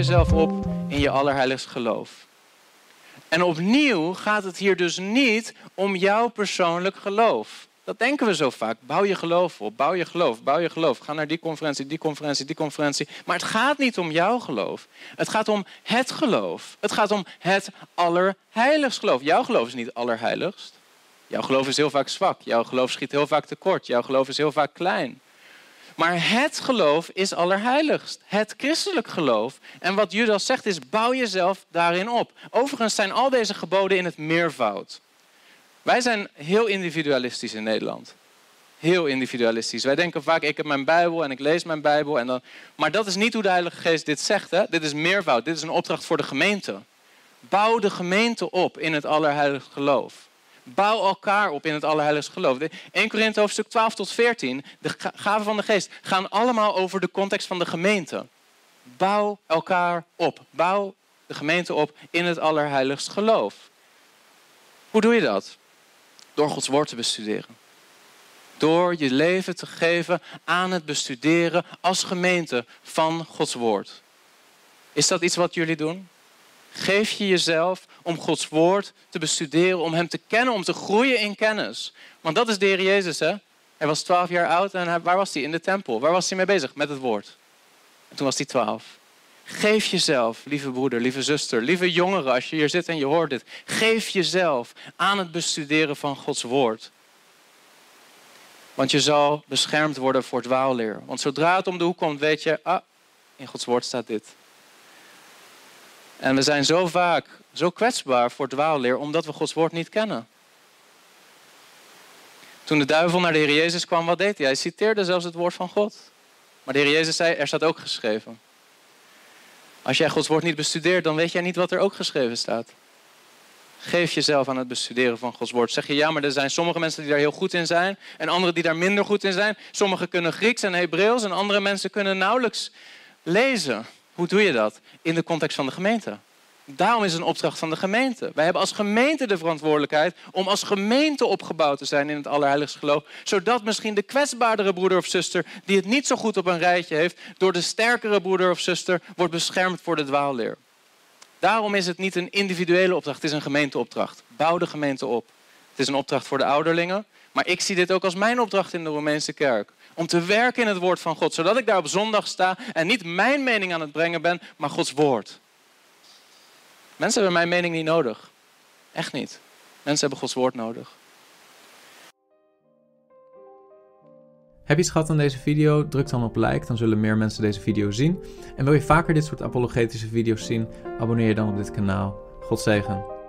jezelf op in je allerheiligst geloof. En opnieuw gaat het hier dus niet om jouw persoonlijk geloof. Dat denken we zo vaak. Bouw je geloof op, bouw je geloof, bouw je geloof. Ga naar die conferentie, die conferentie, die conferentie. Maar het gaat niet om jouw geloof. Het gaat om het geloof. Het gaat om het allerheiligst geloof. Jouw geloof is niet allerheiligst. Jouw geloof is heel vaak zwak. Jouw geloof schiet heel vaak tekort. Jouw geloof is heel vaak klein. Maar het geloof is allerheiligst. Het christelijk geloof. En wat Judas zegt is, bouw jezelf daarin op. Overigens zijn al deze geboden in het meervoud. Wij zijn heel individualistisch in Nederland. Heel individualistisch. Wij denken vaak, ik heb mijn Bijbel en ik lees mijn Bijbel. En dan... Maar dat is niet hoe de Heilige Geest dit zegt. Hè? Dit is meervoud. Dit is een opdracht voor de gemeente. Bouw de gemeente op in het allerheiligst geloof. Bouw elkaar op in het allerheiligste geloof. 1 Korinthe hoofdstuk 12 tot 14, de gaven van de geest, gaan allemaal over de context van de gemeente. Bouw elkaar op. Bouw de gemeente op in het allerheiligst geloof. Hoe doe je dat? Door Gods woord te bestuderen. Door je leven te geven aan het bestuderen als gemeente van Gods woord. Is dat iets wat jullie doen? Geef je jezelf om Gods woord te bestuderen, om Hem te kennen, om te groeien in kennis. Want dat is de Heer Jezus, hè? Hij was twaalf jaar oud en waar was hij? In de tempel. Waar was hij mee bezig? Met het woord. En toen was hij twaalf. Geef jezelf, lieve broeder, lieve zuster, lieve jongeren, als je hier zit en je hoort dit. Geef jezelf aan het bestuderen van Gods woord. Want je zal beschermd worden voor dwaalleer. Want zodra het om de hoek komt, weet je, ah, in Gods woord staat dit. En we zijn zo vaak zo kwetsbaar voor dwaalleer omdat we Gods woord niet kennen. Toen de duivel naar de Heer Jezus kwam, wat deed hij? Hij citeerde zelfs het woord van God. Maar de Heer Jezus zei, er staat ook geschreven. Als jij Gods woord niet bestudeert, dan weet jij niet wat er ook geschreven staat. Geef jezelf aan het bestuderen van Gods woord. Zeg je ja, maar er zijn sommige mensen die daar heel goed in zijn en anderen die daar minder goed in zijn. Sommigen kunnen Grieks en Hebreeuws en andere mensen kunnen nauwelijks lezen. Hoe doe je dat? In de context van de gemeente. Daarom is het een opdracht van de gemeente. Wij hebben als gemeente de verantwoordelijkheid om als gemeente opgebouwd te zijn in het allerheiligste geloof. Zodat misschien de kwetsbaardere broeder of zuster, die het niet zo goed op een rijtje heeft, door de sterkere broeder of zuster wordt beschermd voor de dwaalleer. Daarom is het niet een individuele opdracht, het is een gemeenteopdracht. Bouw de gemeente op. Het is een opdracht voor de ouderlingen, maar ik zie dit ook als mijn opdracht in de Romeinse kerk. Om te werken in het woord van God, zodat ik daar op zondag sta en niet mijn mening aan het brengen ben, maar Gods woord. Mensen hebben mijn mening niet nodig. Echt niet. Mensen hebben Gods woord nodig. Heb je iets aan deze video? Druk dan op like, dan zullen meer mensen deze video zien. En wil je vaker dit soort apologetische video's zien? Abonneer je dan op dit kanaal. God zegen.